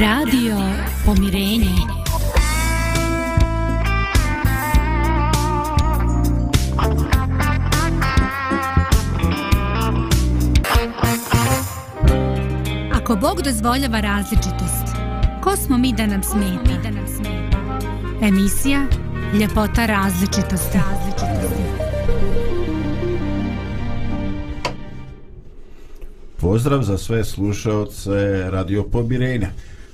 Radio Pomirenje. Ako Bog dozvoljava različitost, ko smo mi da nam smeta? Emisija Ljepota različitosti. različitosti. Pozdrav za sve slušaoce Radio Pomirenja.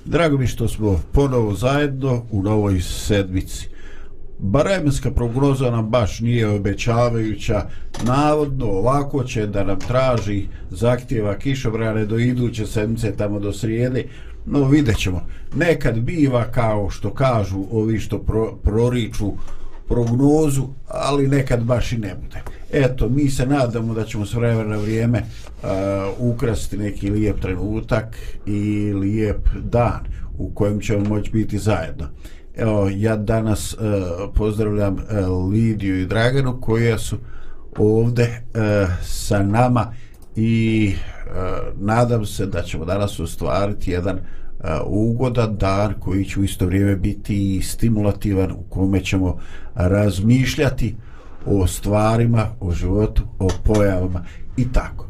Drago mi što smo ponovo zajedno u novoj sedmici. Baremenska prognoza nam baš nije obećavajuća. Navodno ovako će da nam traži zahtjeva kišobrane do iduće sedmice tamo do srijede. No vidjet ćemo. Nekad biva kao što kažu ovi što pro, proriču prognozu, ali nekad baš i ne bude. Eto, mi se nadamo da ćemo s vremena na vrijeme uh, ukrasti neki lijep trenutak i lijep dan u kojem ćemo moći biti zajedno. Evo, ja danas uh, pozdravljam uh, Lidiju i Draganu koje su ovde uh, sa nama i uh, nadam se da ćemo danas ostvariti jedan uh, ugodan dan koji će u isto vrijeme biti i stimulativan u kome ćemo razmišljati o stvarima, o životu, o pojavama i tako.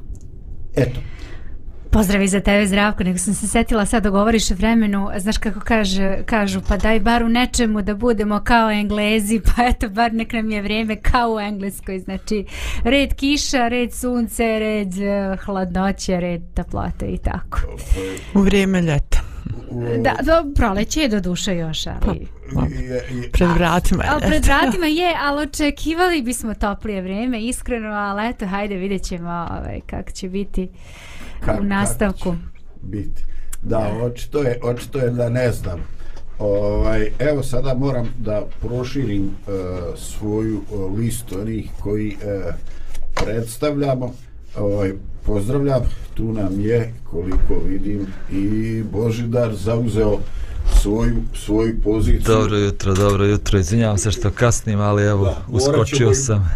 Eto. Pozdrav i za tebe Zdravko, nego sam se setila sad da govoriš o vremenu, znaš kako kaže, kažu, pa daj bar u nečemu da budemo kao englezi, pa eto bar nek nam je vrijeme kao u engleskoj, znači red kiša, red sunce, red uh, hladnoće, red toplote i tako. U vrijeme ljeta. Da, do, proleće je do duše još, ali... Pa, pa, pred vratima je ali pred vratima je, ali očekivali bismo toplije vrijeme, iskreno, ali eto, hajde vidjet ćemo ovaj, kako će biti Ka, u nastavku. Biti. Da, očito je, očito je da ne znam. Ovaj, evo sada moram da proširim uh, svoju uh, listu onih koji uh, predstavljamo. Ovaj, pozdravljam, tu nam je, koliko vidim, i Božidar zauzeo svoju, svoju poziciju. Dobro jutro, dobro jutro, izvinjavam se što kasnim, ali evo, da, uskočio sam.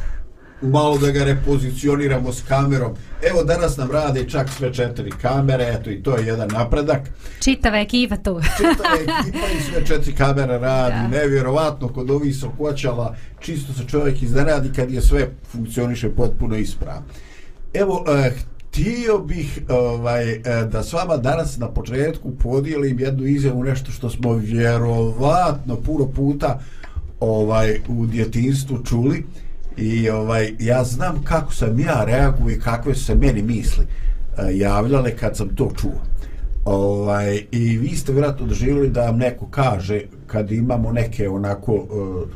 Malo da ga repozicioniramo s kamerom. Evo, danas nam rade čak sve četiri kamere, eto i to je jedan napredak. Čitava ekipa tu. Čitava ekipa i sve četiri kamere radi. Da. Nevjerovatno, kod ovih sokoćala, čisto se čovjek iznenadi kad je sve funkcioniše potpuno ispravno. Evo, eh, htio bih ovaj, e, da s vama danas na početku podijelim jednu izjavu, nešto što smo vjerovatno puno puta ovaj u djetinstvu čuli i ovaj ja znam kako sam ja reaguo i kakve se meni misli e, javljale kad sam to čuo. Ovaj, I vi ste vjerojatno doživjeli da vam neko kaže kad imamo neke onako uh,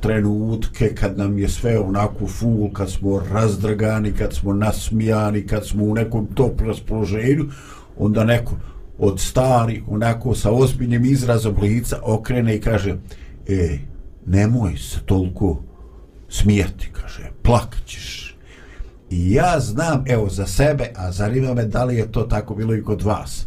trenutke kad nam je sve onako full, kad smo razdragani, kad smo nasmijani, kad smo u nekom top raspoloženju, onda neko od stari, onako sa ozbiljnim izrazom lica okrene i kaže e, nemoj se toliko smijati, kaže, plakaćeš. I ja znam, evo, za sebe, a zanima me da li je to tako bilo i kod vas,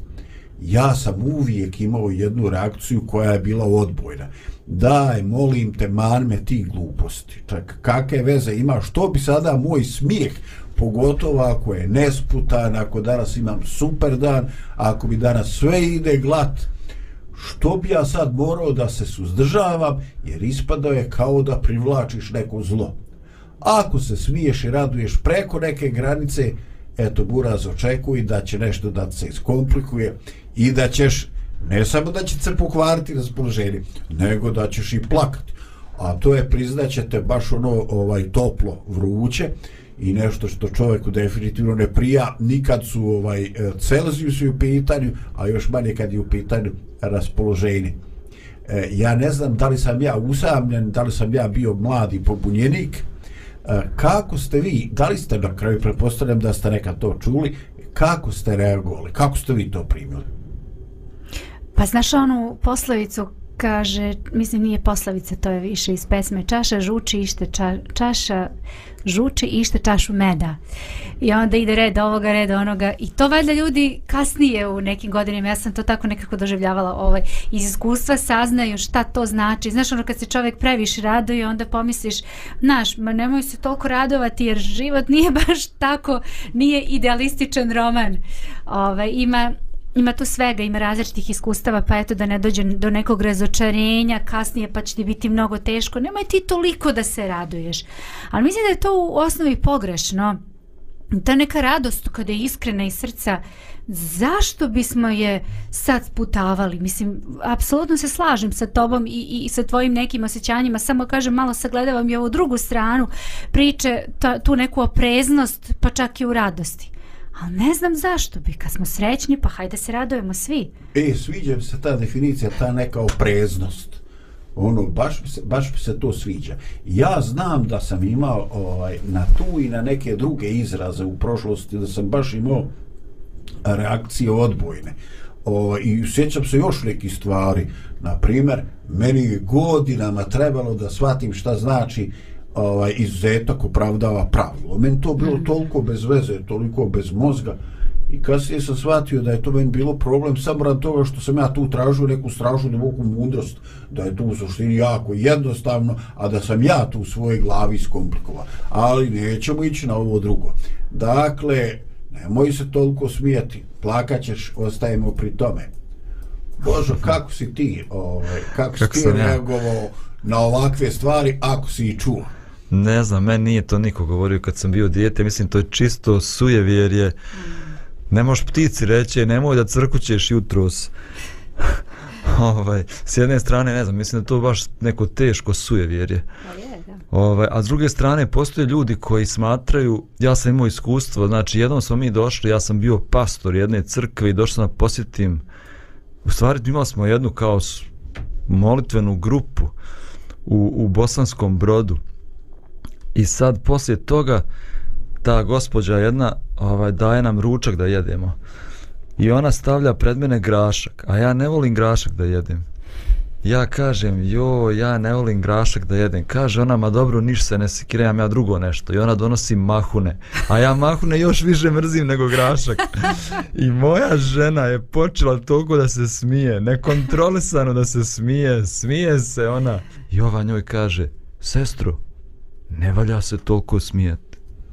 ja sam uvijek imao jednu reakciju koja je bila odbojna daj, molim te, marme ti gluposti. Čak, kakve veze ima, što bi sada moj smijeh, pogotovo ako je nesputan, ako danas imam super dan, ako mi danas sve ide glat, što bi ja sad morao da se suzdržavam, jer ispadao je kao da privlačiš neko zlo. Ako se smiješ i raduješ preko neke granice, eto, buraz očekuj da će nešto da se iskomplikuje i da ćeš ne samo da će se pokvariti raspoloženje, nego da ćeš i plakati. A to je priznaćete baš ono ovaj toplo vruće i nešto što čovjeku definitivno ne prija nikad su ovaj e, Celsius u pitanju, a još manje kad je u pitanju raspoloženje. E, ja ne znam da li sam ja usamljen, da li sam ja bio mladi pobunjenik, e, kako ste vi, da li ste na kraju, pretpostavljam da ste nekad to čuli, kako ste reagovali, kako ste vi to primili? Pa znaš onu poslovicu kaže, mislim nije poslovica, to je više iz pesme, čaša žuči ište ča, čaša žuči ište čašu meda. I onda ide red ovoga, red onoga i to valjda ljudi kasnije u nekim godinima, ja sam to tako nekako doživljavala ovaj, iz iskustva saznaju šta to znači. Znaš ono kad se čovjek previše raduje, onda pomisliš, znaš, ma nemoj se toliko radovati jer život nije baš tako, nije idealističan roman. Ovaj, ima ima tu svega, ima različitih iskustava, pa eto da ne dođe do nekog razočarenja, kasnije pa će ti biti mnogo teško. Nemoj ti toliko da se raduješ. Ali mislim da je to u osnovi pogrešno. Ta neka radost kada je iskrena iz srca, zašto bismo je sad sputavali? Mislim, apsolutno se slažem sa tobom i, i sa tvojim nekim osjećanjima, samo kažem, malo sagledavam i ovu drugu stranu priče, ta, tu neku opreznost, pa čak i u radosti. Ali ne znam zašto bi, kad smo srećni, pa hajde se radujemo svi. E, sviđa mi se ta definicija, ta neka opreznost. Ono, baš mi se, baš mi se to sviđa. Ja znam da sam imao ovaj, na tu i na neke druge izraze u prošlosti, da sam baš imao reakcije odbojne. O, I sjećam se još neki stvari. Na primjer, meni je godinama trebalo da shvatim šta znači ovaj izuzetak opravdava pravilo. Meni to bilo mhm. toliko bez veze, toliko bez mozga. I kasnije sam shvatio da je to meni bilo problem samo rad toga što sam ja tu tražio neku stražu duboku mudrost, da je to u suštini jako jednostavno, a da sam ja tu u svojoj glavi skomplikovao. Ali nećemo ići na ovo drugo. Dakle, nemoj se toliko smijeti, plakaćeš, ostajemo pri tome. Božo, kako si ti, ovaj, kako, kako si ti reagovao na ovakve stvari, ako si i čuo? Ne znam, meni nije to niko govorio kad sam bio dijete, mislim to je čisto sujevjerje. Ne možeš ptici reći, nemoj da crkućeš jutros. ovaj, s jedne strane, ne znam, mislim da to baš neko teško sujevjerje. Ovaj, a s druge strane, postoje ljudi koji smatraju, ja sam imao iskustvo, znači jednom smo mi došli, ja sam bio pastor jedne crkve i došli sam da posjetim, u stvari imali smo jednu kao molitvenu grupu u, u Bosanskom brodu. I sad poslije toga ta gospođa jedna ovaj daje nam ručak da jedemo. I ona stavlja pred mene grašak, a ja ne volim grašak da jedem. Ja kažem, jo, ja ne volim grašak da jedem. Kaže ona, ma dobro, niš se ne sekirajam ja drugo nešto. I ona donosi mahune. A ja mahune još više mrzim nego grašak. I moja žena je počela toliko da se smije, nekontrolisano da se smije. Smije se ona. I ova njoj kaže, sestro, ne valja se toliko smijeti.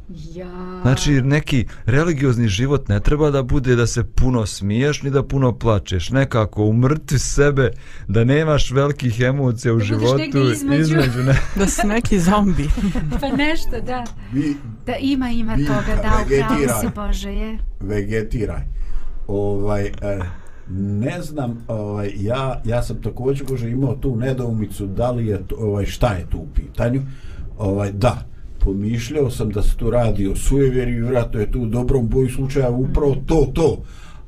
Ja. Znači, neki religiozni život ne treba da bude da se puno smiješ ni da puno plačeš. Nekako umrti sebe, da nemaš velikih emocija u da životu. Između. između ne. da si neki zombi. pa nešto, da. Vi, da ima, ima vi, toga, da, upravo si Bože, je. Vegetiraj. Ovaj, eh, ne znam, ovaj, ja, ja sam također Bože imao tu nedoumicu da li je, ovaj, šta je tu u pitanju ovaj, da, pomišljao sam da se to radi o sujevjeri, vjerojatno je tu u dobrom boju slučaja upravo to, to.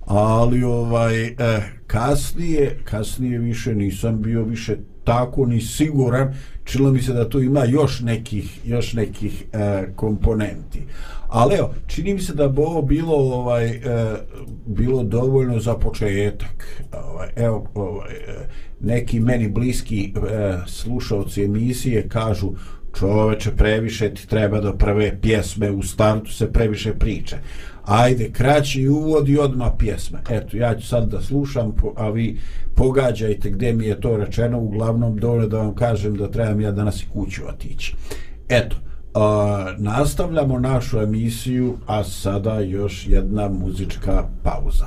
Ali ovaj, eh, kasnije, kasnije više nisam bio više tako ni siguran, čilo mi se da tu ima još nekih, još nekih eh, komponenti. Ali evo, čini mi se da bi ovo bilo, ovaj, eh, bilo dovoljno za početak. Ovaj, evo, ovaj, eh, neki meni bliski eh, slušalci emisije kažu čoveče, previše ti treba do prve pjesme, u startu se previše priče. Ajde, kraći uvod i odmah pjesma. Eto, ja ću sad da slušam, a vi pogađajte gdje mi je to rečeno, uglavnom dole da vam kažem da trebam ja danas i kuću otići. Eto, a, nastavljamo našu emisiju, a sada još jedna muzička pauza.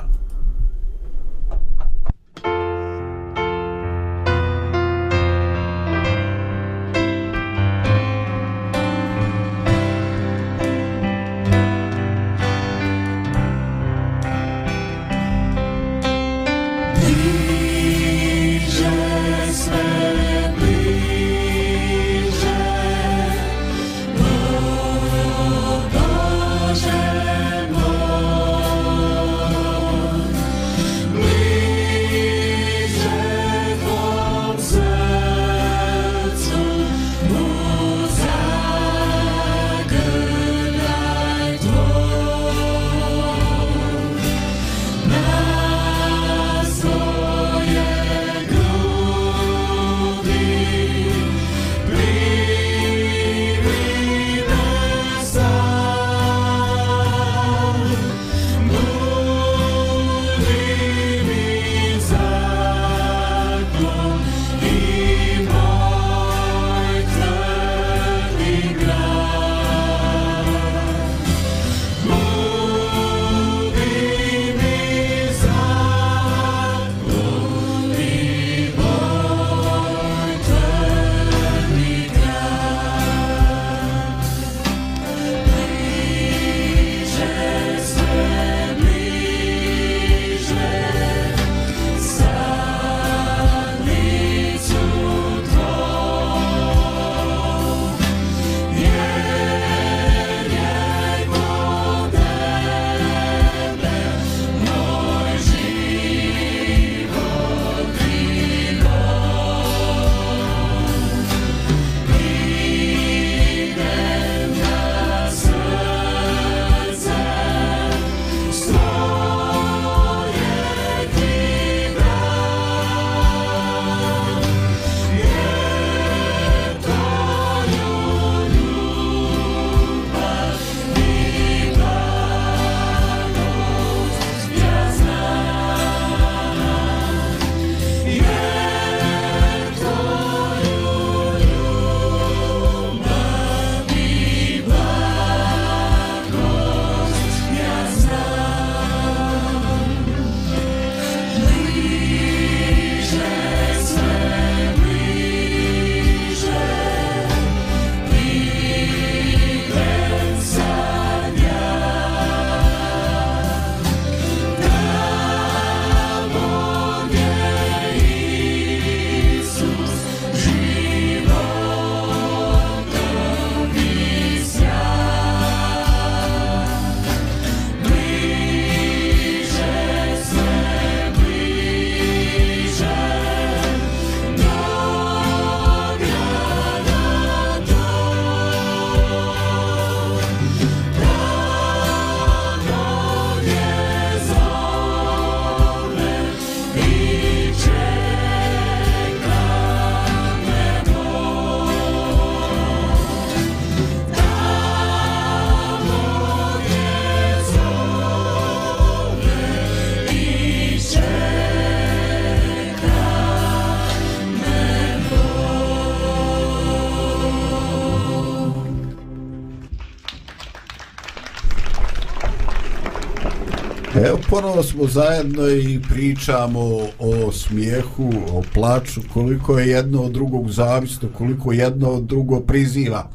Ponovo smo zajedno i pričamo o smijehu, o plaču, koliko je jedno od drugog zavisno, koliko jedno od drugo priziva.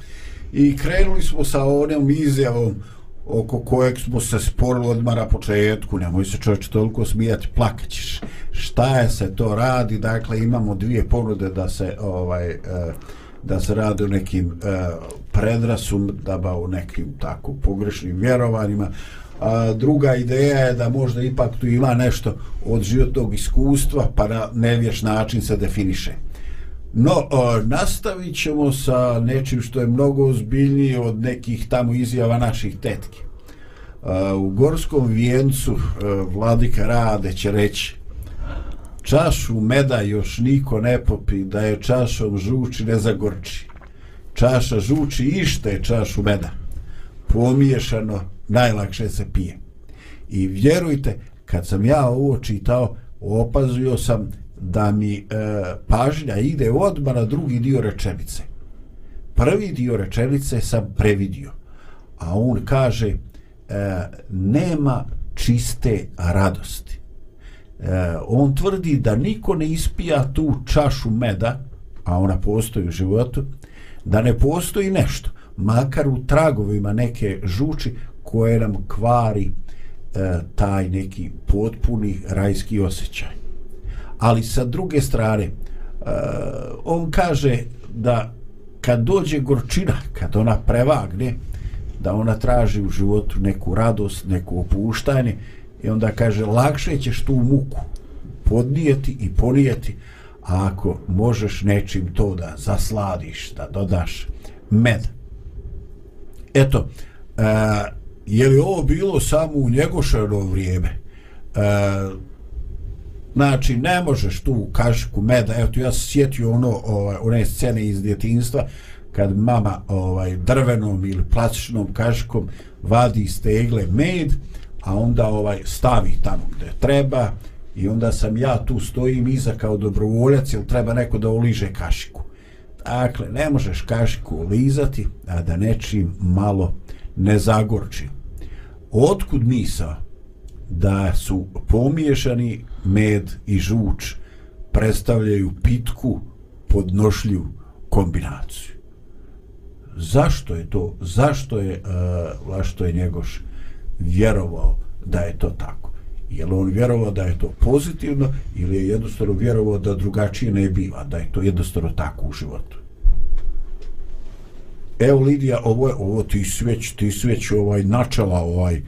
I krenuli smo sa onom izjavom oko kojeg smo se sporili odmah na početku, nemoj se čovječe toliko smijati, plakaćeš. Šta je se to radi? Dakle, imamo dvije ponude da se ovaj eh, da se radi o nekim eh, predrasum, da ba u nekim tako pogrešnim vjerovanjima. A druga ideja je da možda ipak tu ima nešto od životnog iskustva, pa na nevješ način se definiše. No, o, nastavit ćemo sa nečim što je mnogo ozbiljnije od nekih tamo izjava naših tetki. A, u Gorskom vijencu a, vladika Rade će reći čašu meda još niko ne popi, da je čašom žuči ne zagorči. Čaša žuči ište čašu meda. Pomiješano najlakše se pije. I vjerujte, kad sam ja ovo čitao, opazio sam da mi e, pažnja ide odmah na drugi dio rečenice. Prvi dio rečenice sam previdio, a on kaže e, nema čiste radosti. E, on tvrdi da niko ne ispija tu čašu meda, a ona postoji u životu, da ne postoji nešto, makar u tragovima neke žuči koje nam kvari e, taj neki potpuni rajski osjećaj. Ali sa druge strane, e, on kaže da kad dođe gorčina, kad ona prevagne, da ona traži u životu neku radost, neku opuštanje i onda kaže lakše ćeš tu muku podnijeti i ponijeti ako možeš nečim to da zasladiš, da dodaš med. Eto, e, je li ovo bilo samo u njegošano vrijeme? E, znači, ne možeš tu kašiku meda, evo tu ja se sjetio ono, ovaj, one scene iz djetinstva, kad mama ovaj, drvenom ili plastičnom kašikom vadi stegle med, a onda ovaj stavi tamo gdje treba i onda sam ja tu stojim iza kao dobrovoljac jer treba neko da oliže kašiku. Dakle, ne možeš kašiku lizati, a da nečim malo ne zagorči. Otkud misa da su pomiješani med i žuč predstavljaju pitku podnošlju kombinaciju? Zašto je to? Zašto je, uh, Vlašto je Njegoš vjerovao da je to tako? Je li on vjerovao da je to pozitivno ili je jednostavno vjerovao da drugačije ne biva, da je to jednostavno tako u životu? Evo Lidija, ovo je, ovo ti sveć, ti sveć ovaj načela ovaj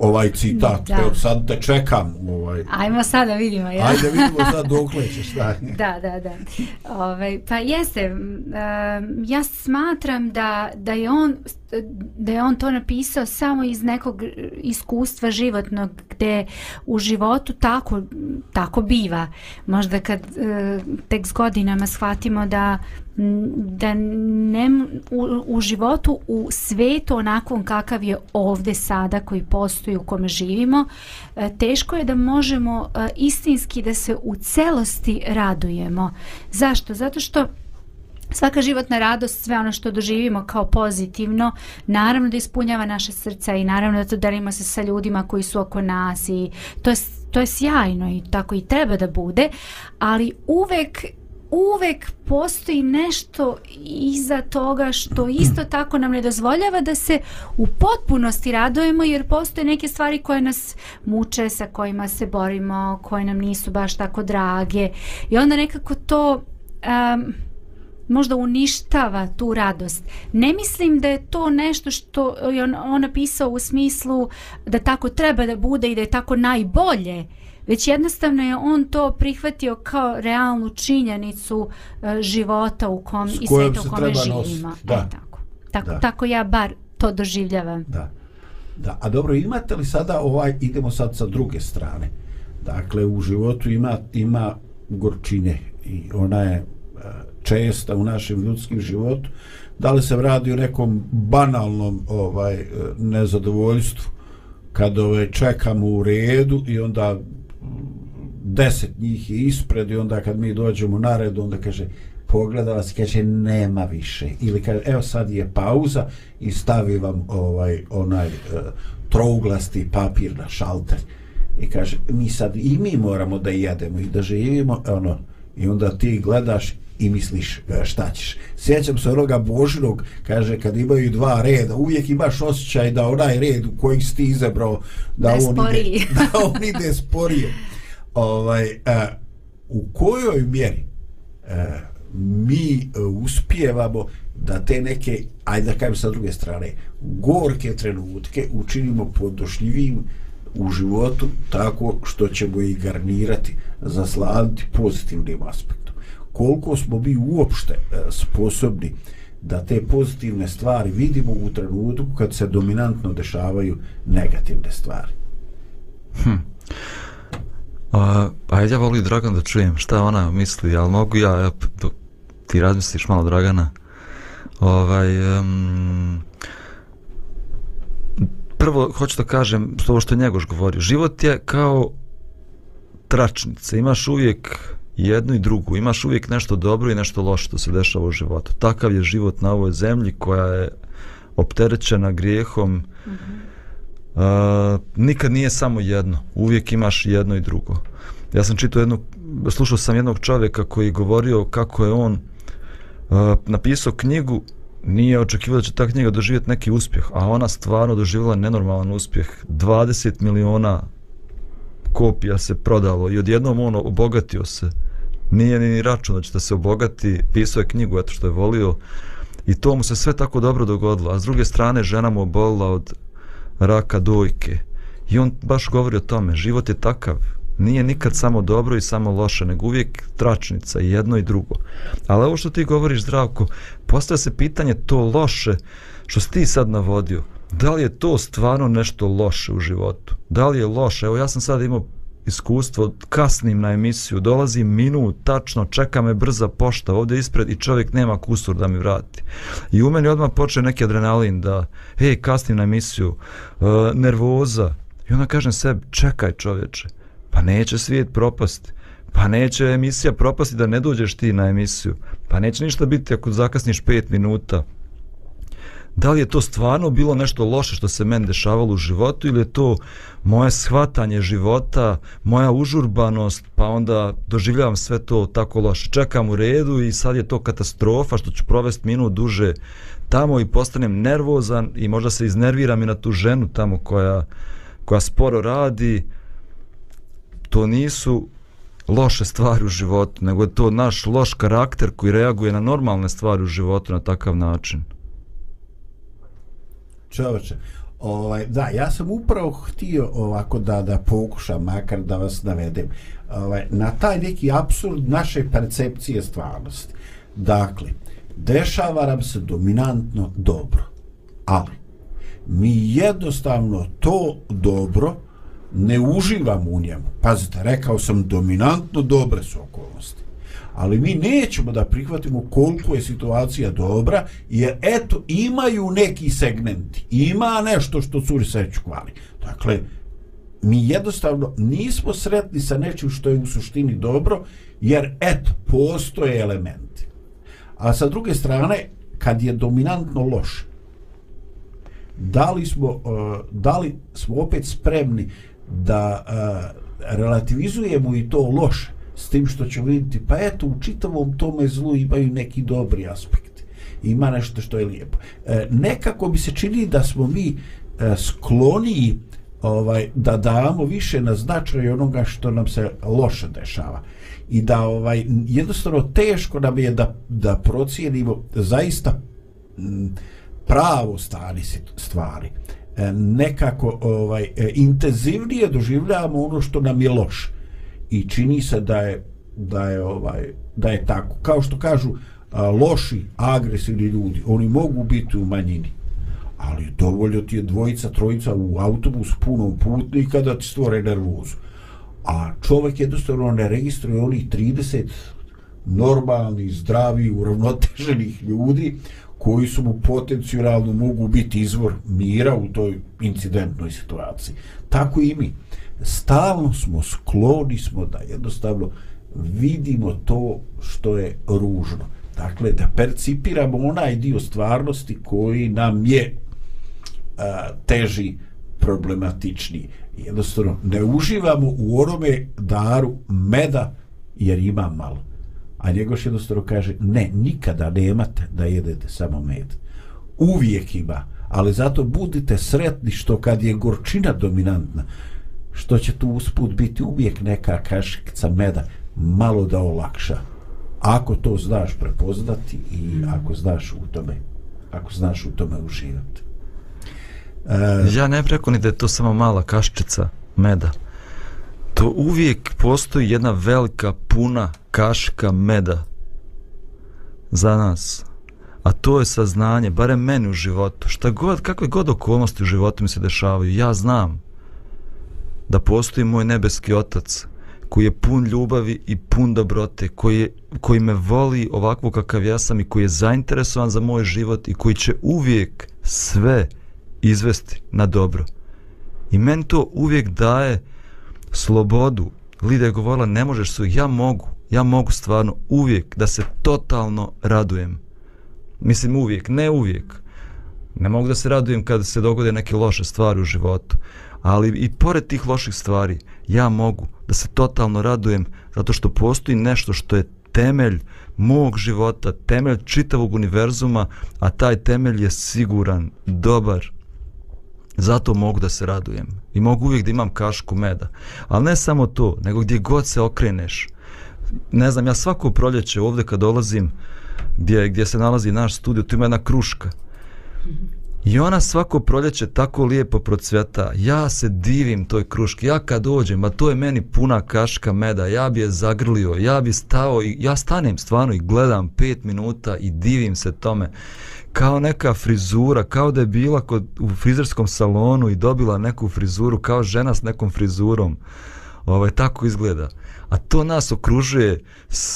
ovaj citat, da. Evo, sad te čekam. Ovaj. Ajmo sad da vidimo. Ja. Ajde vidimo sad dok ćeš. Da, da, da. da. Ove, ovaj, pa jeste, um, ja smatram da, da je on da je on to napisao samo iz nekog iskustva životnog gde u životu tako tako biva. Možda kad e, tek s godinama shvatimo da da ne u, u životu u svetu onakvom kakav je ovde sada koji postoji u kome živimo e, teško je da možemo e, istinski da se u celosti radujemo. Zašto? Zato što Svaka životna radost, sve ono što doživimo kao pozitivno, naravno da ispunjava naše srca i naravno da to delimo se sa ljudima koji su oko nas i to je, to je sjajno i tako i treba da bude, ali uvek uvek postoji nešto iza toga što isto tako nam ne dozvoljava da se u potpunosti radujemo jer postoje neke stvari koje nas muče, sa kojima se borimo, koje nam nisu baš tako drage. I onda nekako to... Um, možda uništava tu radost. Ne mislim da je to nešto što je on, on napisao u smislu da tako treba da bude i da je tako najbolje, već jednostavno je on to prihvatio kao realnu činjenicu uh, života u kom i sveta u kome živimo. Da. E, tako. Tako, da. tako ja bar to doživljavam. Da. Da, a dobro, imate li sada ovaj, idemo sad sa druge strane. Dakle, u životu ima, ima gorčine i ona je česta u našem ljudskim životu, da li se radi o nekom banalnom ovaj eh, nezadovoljstvu kad ovaj čekamo u redu i onda deset njih je ispred i onda kad mi dođemo na red onda kaže pogleda vas i kaže nema više. Ili kaže evo sad je pauza i stavi vam ovaj onaj e, trouglasti papir na šalter. I kaže mi sad i mi moramo da jedemo i da živimo ono. I onda ti gledaš i misliš e, šta ćeš. Sjećam se onoga Božinog, kaže, kad imaju dva reda, uvijek imaš osjećaj da onaj red u koji si ti izabrao, da, da on, ide, da on ide sporije. Ovaj, a, e, u kojoj mjeri a, e, mi uspijevamo da te neke, ajde da kajem sa druge strane, gorke trenutke učinimo podošljivim u životu tako što ćemo ih garnirati, zasladiti pozitivnim aspektom koliko smo mi uopšte e, sposobni da te pozitivne stvari vidimo u trenutku kad se dominantno dešavaju negativne stvari. Hm. A, a ja volim Dragan da čujem šta ona misli, ali mogu ja, ja ti razmisliš malo Dragana. Ovaj, um, prvo, hoću da kažem, to što je Njegoš govorio, život je kao tračnica, imaš uvijek jednu i drugu. Imaš uvijek nešto dobro i nešto loše što se dešava u životu. Takav je život na ovoj zemlji koja je opterećena grijehom. Mm -hmm. uh, nikad nije samo jedno. Uvijek imaš jedno i drugo. Ja sam čitao jednu, slušao sam jednog čovjeka koji govorio kako je on uh, napisao knjigu nije očekivao da će ta knjiga doživjeti neki uspjeh, a ona stvarno doživjela nenormalan uspjeh. 20 miliona kopija se prodalo i odjednom on obogatio se nije ni račun da će da se obogati, pisao je knjigu eto što je volio i to mu se sve tako dobro dogodilo, a s druge strane žena mu obolila od raka dojke i on baš govori o tome, život je takav, nije nikad samo dobro i samo loše, nego uvijek tračnica i jedno i drugo. Ali ovo što ti govoriš, Zdravko, postaje se pitanje to loše što si ti sad navodio, da li je to stvarno nešto loše u životu? Da li je loše? Evo ja sam sad imao iskustvo, kasnim na emisiju, dolazim minut, tačno, čeka me brza pošta ovdje ispred i čovjek nema kusur da mi vrati. I u meni odmah počne neki adrenalin da, hej, kasnim na emisiju, uh, nervoza. I onda kažem sebi, čekaj čovječe, pa neće svijet propasti. Pa neće emisija propasti da ne dođeš ti na emisiju. Pa neće ništa biti ako zakasniš 5 minuta da li je to stvarno bilo nešto loše što se meni dešavalo u životu ili je to moje shvatanje života, moja užurbanost, pa onda doživljavam sve to tako loše. Čekam u redu i sad je to katastrofa što ću provesti minut duže tamo i postanem nervozan i možda se iznerviram i na tu ženu tamo koja, koja sporo radi. To nisu loše stvari u životu, nego je to naš loš karakter koji reaguje na normalne stvari u životu na takav način čoveče. Ovaj, da, ja sam upravo htio ovako da da pokušam, makar da vas navedem, ovaj, na taj neki absurd naše percepcije stvarnosti. Dakle, dešava nam se dominantno dobro, ali mi jednostavno to dobro ne uživamo u njemu. Pazite, rekao sam dominantno dobre su okolnosti ali mi nećemo da prihvatimo koliko je situacija dobra, jer eto, imaju neki segmenti, ima nešto što curi sreću kvali. Dakle, mi jednostavno nismo sretni sa nečim što je u suštini dobro, jer eto, postoje elementi. A sa druge strane, kad je dominantno loš, da li smo, uh, da li smo opet spremni da uh, relativizujemo i to loše, s tim što ćemo vidjeti, pa eto, u čitavom tome zlu imaju neki dobri aspekti. Ima nešto što je lijepo. E, nekako bi se čini da smo mi e, skloniji ovaj, da damo više na značaj onoga što nam se loše dešava. I da ovaj jednostavno teško nam je da, da procijenimo zaista m, pravo stani stvari. E, nekako ovaj e, intenzivnije doživljavamo ono što nam je loše i čini se da je da je ovaj da je tako. Kao što kažu a, loši agresivni ljudi oni mogu biti u manjini ali dovoljno ti je dvojica trojica u autobus punom putnika da ti stvore nervozu. A čovjek jednostavno ne registruje onih 30 normalni, zdravi, uravnoteženih ljudi koji su mu potencijalno mogu biti izvor mira u toj incidentnoj situaciji. Tako i mi stalno smo skloni smo da jednostavno vidimo to što je ružno. Dakle, da percipiramo onaj dio stvarnosti koji nam je a, teži, problematični. Jednostavno, ne uživamo u onome daru meda jer ima malo. A Njegoš jednostavno kaže, ne, nikada nemate da jedete samo med. Uvijek ima, ali zato budite sretni što kad je gorčina dominantna, što će tu usput biti uvijek neka kašikica meda, malo da olakša. Ako to znaš prepoznati i ako znaš u tome, ako znaš u tome uživati. E, ja ne preko ni da je to samo mala kaščica meda. To uvijek postoji jedna velika, puna kaška meda za nas. A to je saznanje, barem meni u životu. Šta god, kakve god okolnosti u životu mi se dešavaju, ja znam da postoji moj nebeski otac koji je pun ljubavi i pun dobrote, koji, je, koji me voli ovakvo kakav ja sam i koji je zainteresovan za moj život i koji će uvijek sve izvesti na dobro. I meni to uvijek daje slobodu. Lida je govorila, ne možeš su, ja mogu, ja mogu stvarno uvijek da se totalno radujem. Mislim uvijek, ne uvijek. Ne mogu da se radujem kada se dogode neke loše stvari u životu. Ali i pored tih loših stvari, ja mogu da se totalno radujem zato što postoji nešto što je temelj mog života, temelj čitavog univerzuma, a taj temelj je siguran, dobar, Zato mogu da se radujem. I mogu uvijek da imam kašku meda. Ali ne samo to, nego gdje god se okreneš. Ne znam, ja svako proljeće ovdje kad dolazim, gdje, gdje se nalazi naš studio, tu ima jedna kruška. I ona svako proljeće tako lijepo procvjeta. Ja se divim toj kruški. Ja kad dođem, a to je meni puna kaška meda, ja bi je zagrlio, ja bi stao i ja stanem stvarno i gledam pet minuta i divim se tome kao neka frizura, kao da je bila kod, u frizerskom salonu i dobila neku frizuru, kao žena s nekom frizurom. Ovaj, tako izgleda. A to nas okružuje,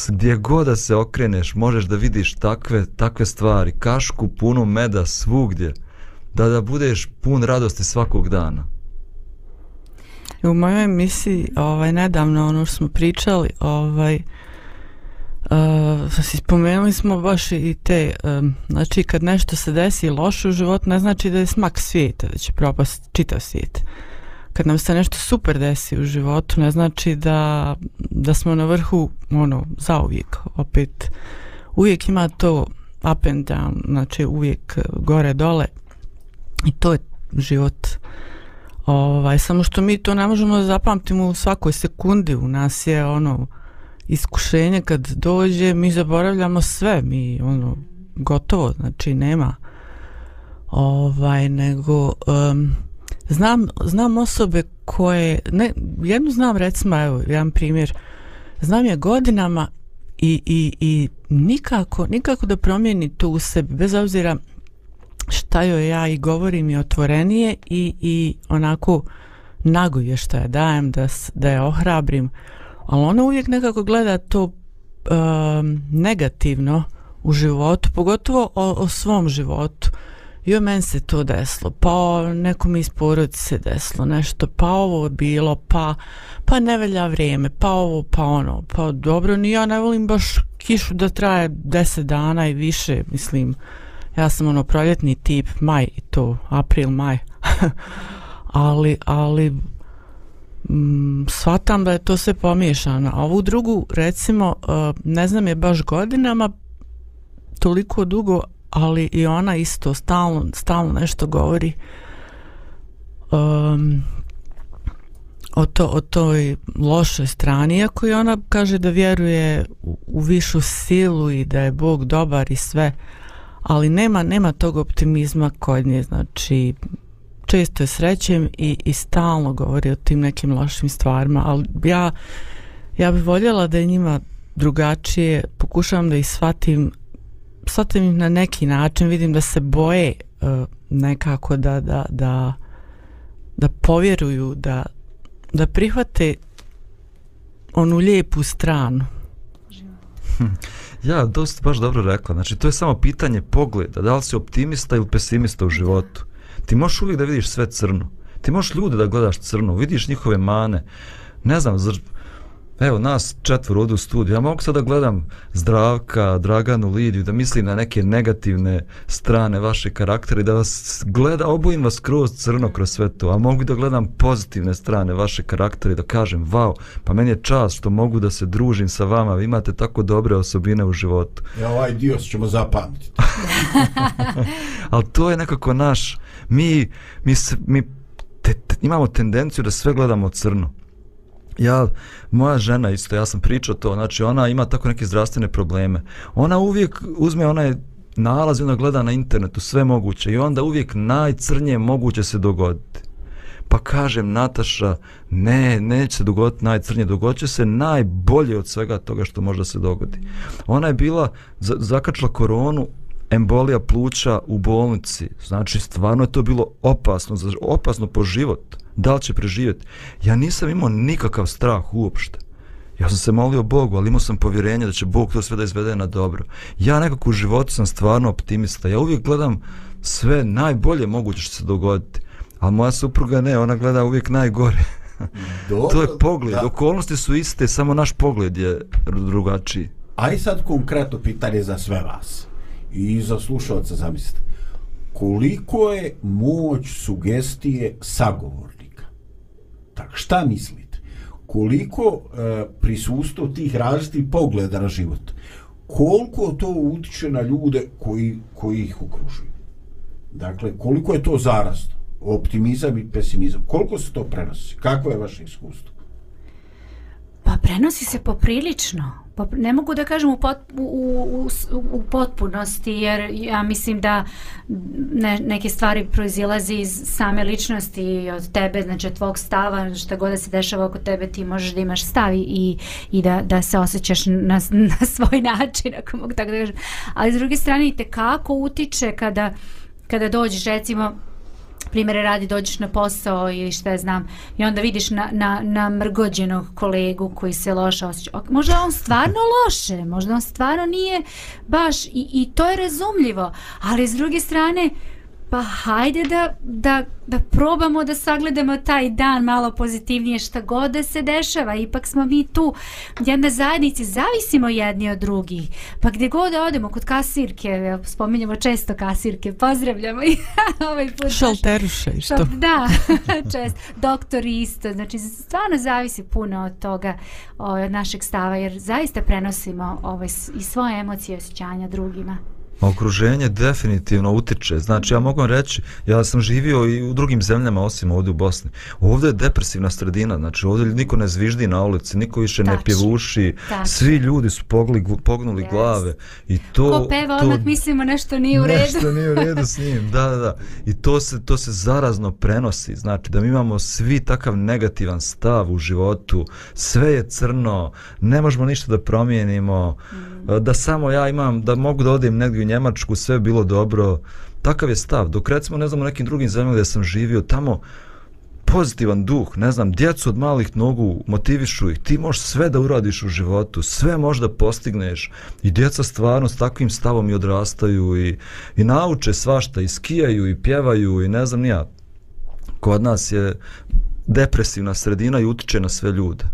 gdje god da se okreneš, možeš da vidiš takve, takve stvari, kašku punu meda svugdje, da da budeš pun radosti svakog dana. U mojoj emisiji, ovaj, nedavno ono što smo pričali, ovaj, Uh, Uh, spomenuli smo baš i te, um, znači kad nešto se desi loše u životu, ne znači da je smak svijeta, da će propast čitav svijet. Kad nam se nešto super desi u životu, ne znači da, da smo na vrhu, ono, zauvijek, opet, uvijek ima to up and down, znači uvijek gore, dole, i to je život. Ovaj, samo što mi to ne možemo da zapamtimo u svakoj sekundi, u nas je ono, iskušenje kad dođe mi zaboravljamo sve mi ono gotovo znači nema ovaj nego um, znam znam osobe koje ne jednu znam recimo evo jedan primjer znam je godinama i, i, i nikako nikako da promijeni to u sebi bez obzira šta joj ja i govorim i otvorenije i, i onako nagoje što je dajem da, da je ohrabrim ali ona uvijek nekako gleda to um, negativno u životu, pogotovo o, o svom životu. I o meni se to desilo, pa nekom iz porodice se desilo nešto, pa ovo je bilo, pa, pa ne velja vrijeme, pa ovo, pa ono, pa dobro, ni ja ne volim baš kišu da traje deset dana i više, mislim, ja sam ono proljetni tip, maj i to, april, maj, ali, ali mm, shvatam da je to sve pomiješano. A ovu drugu, recimo, uh, ne znam je baš godinama toliko dugo, ali i ona isto stalno, stalno nešto govori um, o, to, o toj lošoj strani, iako i ona kaže da vjeruje u, u višu silu i da je Bog dobar i sve, ali nema, nema tog optimizma kod nje, znači često je srećem i, i stalno govori o tim nekim lošim stvarima, ali ja, ja bih voljela da je njima drugačije, pokušavam da ih shvatim, shvatim ih na neki način, vidim da se boje uh, nekako da, da, da, da povjeruju, da, da prihvate onu lijepu stranu. Ja, dosta baš dobro rekla. Znači, to je samo pitanje pogleda. Da li si optimista ili pesimista u životu? Ti možeš uvijek da vidiš sve crno. Ti možeš ljude da gledaš crno, vidiš njihove mane. Ne znam, zr... Evo, nas četvor odu u studiju. Ja mogu sada da gledam Zdravka, Draganu, Lidiju, da mislim na neke negativne strane vaše karaktere, da vas gleda, obojim vas kroz crno, kroz sve to, a mogu da gledam pozitivne strane vaše karaktere i da kažem, wow, pa meni je čast što mogu da se družim sa vama, vi imate tako dobre osobine u životu. Ja, ovaj dio ćemo zapamtiti. Ali to je nekako naš, mi, mi, mi te, te, imamo tendenciju da sve gledamo crno ja, moja žena isto, ja sam pričao to, znači ona ima tako neke zdravstvene probleme. Ona uvijek uzme onaj nalaz i ona gleda na internetu sve moguće i onda uvijek najcrnje moguće se dogoditi. Pa kažem, Nataša, ne, neće se dogoditi najcrnje, dogodit se najbolje od svega toga što može se dogodi. Ona je bila, zakačila koronu, embolija pluća u bolnici. Znači, stvarno je to bilo opasno, opasno po život. Da li će preživjeti? Ja nisam imao nikakav strah uopšte. Ja sam se molio Bogu, ali imao sam povjerenje da će Bog to sve da izvede na dobro. Ja nekako u životu sam stvarno optimista. Ja uvijek gledam sve najbolje moguće što se dogoditi. A moja supruga ne, ona gleda uvijek najgore. Dobro, to je pogled. Da. Okolnosti su iste, samo naš pogled je drugačiji. Aj sad konkretno pitanje za sve vas i za slušalca zamislite. Koliko je moć sugestije sagovornika? Tak, šta mislite? Koliko e, prisustvo tih različitih pogleda na život? Koliko to utiče na ljude koji, koji ih okružuju? Dakle, koliko je to zarasto Optimizam i pesimizam. Koliko se to prenosi? Kako je vaše iskustvo? Pa prenosi se poprilično. Pa ne mogu da kažem u, pot, u, u, u potpunosti, jer ja mislim da ne, neke stvari proizilazi iz same ličnosti od tebe, znači od tvog stava, šta god da se dešava oko tebe, ti možeš da imaš stavi i, i da, da se osjećaš na, na svoj način, ako mogu tako da kažem. Ali s druge strane, i te kako utiče kada, kada dođeš, recimo, primere radi dođeš na posao ili šta znam i onda vidiš na, na, na mrgođenog kolegu koji se loše osjeća. Možda on stvarno loše, možda on stvarno nije baš i, i to je razumljivo, ali s druge strane pa hajde da, da, da probamo da sagledamo taj dan malo pozitivnije šta god da se dešava. Ipak smo mi tu jedne zajednici, zavisimo jedni od drugih. Pa gdje god da odemo, kod kasirke, spominjamo često kasirke, pozdravljamo i ovaj put. Šalteruše i što? Da, često. Doktor isto. Znači, stvarno zavisi puno od toga, od našeg stava, jer zaista prenosimo ovaj, i svoje emocije i osjećanja drugima. Okruženje definitivno utiče. Znači, ja mogu reći, ja sam živio i u drugim zemljama, osim ovdje u Bosni. Ovdje je depresivna sredina, znači ovdje niko ne zviždi na ulici, niko više Tač. ne pjevuši, Tač. svi ljudi su pogli, pognuli yes. glave. I to, Ko peva, to, odmah mislimo nešto nije u redu. Nešto nije u redu s njim, da, da, da. I to se, to se zarazno prenosi, znači da mi imamo svi takav negativan stav u životu, sve je crno, ne možemo ništa da promijenimo, mm da samo ja imam, da mogu da odim negdje u Njemačku, sve bilo dobro. Takav je stav. Dok recimo, ne znam, u nekim drugim zemljama gdje sam živio, tamo pozitivan duh, ne znam, djecu od malih nogu motivišu ih, ti možeš sve da uradiš u životu, sve možeš da postigneš i djeca stvarno s takvim stavom i odrastaju i, i nauče svašta, i skijaju i pjevaju i ne znam nija. Kod nas je depresivna sredina i utiče na sve ljude.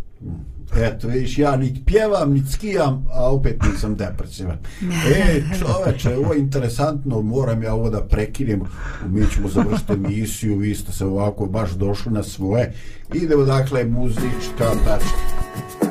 Eto, vidiš, ja nit pjevam, nit skijam, a opet nisam depresivan. E, čoveče, ovo je interesantno, moram ja ovo da prekinem, mi ćemo završiti emisiju, vi ste se ovako baš došli na svoje. Idemo, dakle, muzička tačka.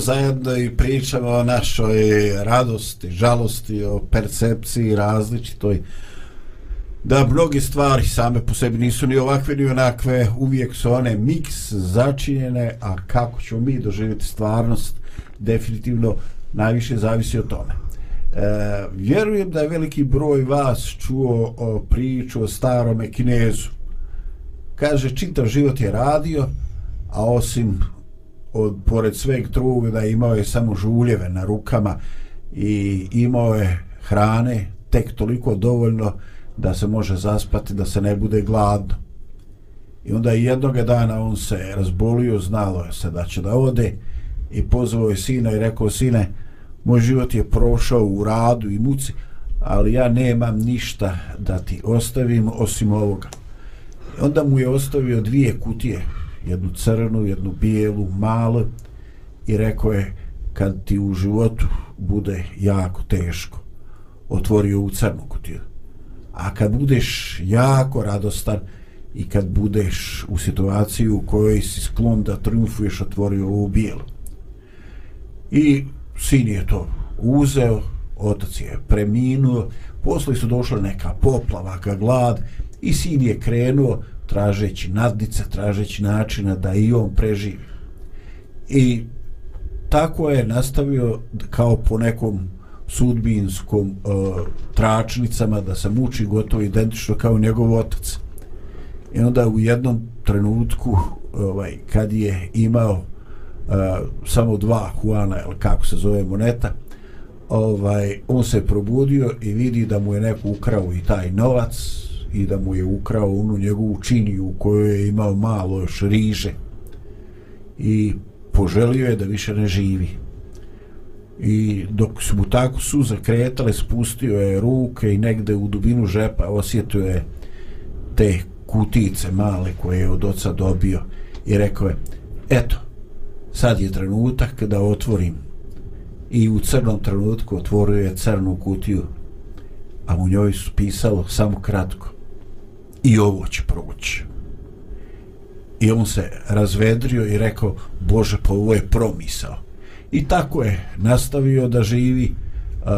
Smo zajedno i pričamo o našoj radosti, žalosti, o percepciji različitoj. Da, mnogi stvari same po sebi nisu ni ovakve ni onakve, uvijek su one miks začinjene, a kako ćemo mi doživjeti stvarnost, definitivno najviše zavisi od tome. E, vjerujem da je veliki broj vas čuo o priču o starome kinezu. Kaže, čitav život je radio, a osim od pored sveg truda imao je samo žuljeve na rukama i imao je hrane tek toliko dovoljno da se može zaspati da se ne bude gladno. I onda jednog dana on se razbolio znalo je se da će da ode i pozvao je sina i rekao sine moj život je prošao u radu i muci ali ja nemam ništa da ti ostavim osim ovoga. I onda mu je ostavio dvije kutije jednu crnu, jednu bijelu, malu i rekao je kad ti u životu bude jako teško otvori ovu crnu kutiju. A kad budeš jako radostan i kad budeš u situaciji u kojoj si sklon da triumfuješ otvori ovu bijelu. I sin je to uzeo otac je preminuo posle su došla neka poplava, glad i sin je krenuo tražeći nadnice, tražeći načina da i on preživi. I tako je nastavio kao po nekom sudbinskom e, tračnicama da se muči gotovo identično kao njegov otac. I onda u jednom trenutku ovaj, kad je imao e, samo dva Juana ili kako se zove moneta, ovaj, on se probudio i vidi da mu je neko ukrao i taj novac, i da mu je ukrao onu njegovu činiju u kojoj je imao malo još riže i poželio je da više ne živi. I dok su mu tako suze kretale spustio je ruke i negde u dubinu žepa osjetio je te kutice male koje je od oca dobio i rekao je eto sad je trenutak da otvorim. I u crnom trenutku otvorio je crnu kutiju a u njoj su pisalo samo kratko i ovo će proći. I on se razvedrio i rekao, Bože, pa ovo je promisao. I tako je nastavio da živi, uh,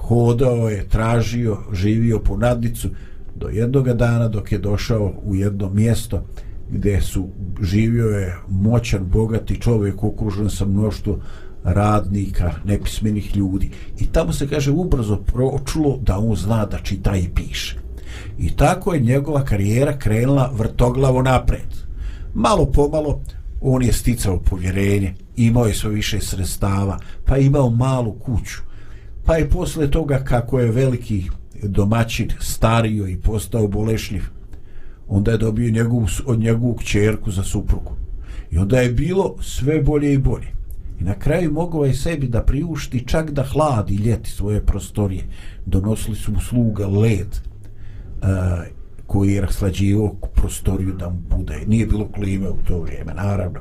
hodao je, tražio, živio po nadnicu do jednog dana dok je došao u jedno mjesto gdje su živio je moćan, bogati čovjek okružen sa mnoštvo radnika, nepismenih ljudi. I tamo se kaže ubrzo pročulo da on zna da čita i piše. I tako je njegova karijera krenula vrtoglavo napred. Malo pomalo on je sticao povjerenje, imao je sve više sredstava, pa imao malu kuću. Pa je posle toga kako je veliki domaćin stario i postao bolešljiv, onda je dobio njegovu, od njegovu kćerku za suprugu. I onda je bilo sve bolje i bolje. I na kraju mogao je sebi da priušti čak da hladi ljeti svoje prostorije. Donosili su mu sluga led, Eh, koji je raslađivao prostoriju da mu bude. Nije bilo klime u to vrijeme, naravno.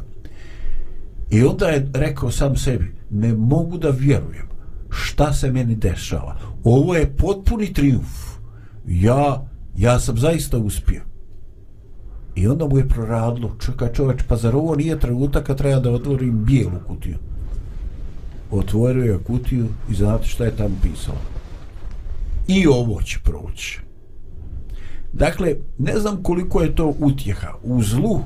I onda je rekao sam sebi, ne mogu da vjerujem šta se meni dešava. Ovo je potpuni triumf. Ja, ja sam zaista uspio. I onda mu je proradilo, čekaj čoveč, pa zar ovo nije trenutak kad treba da otvorim bijelu kutiju? Otvorio je kutiju i znate šta je tamo pisalo. I ovo će proći. Dakle, ne znam koliko je to utjeha. U zlu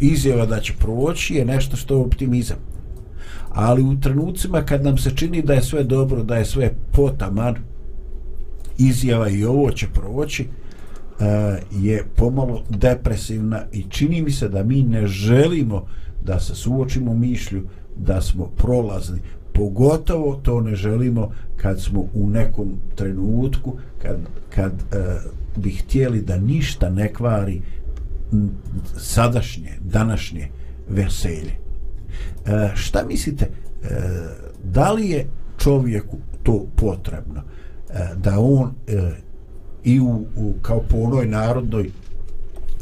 izjava da će proći je nešto što je optimizam. Ali u trenucima kad nam se čini da je sve dobro, da je sve potaman, izjava i ovo će proći, e, je pomalo depresivna i čini mi se da mi ne želimo da se suočimo mišlju da smo prolazni. Pogotovo to ne želimo kad smo u nekom trenutku, kad, kad e, bi htjeli da ništa ne kvari sadašnje, današnje veselje. E, šta mislite, e, da li je čovjeku to potrebno? E, da on e, i u, u, kao po onoj narodnoj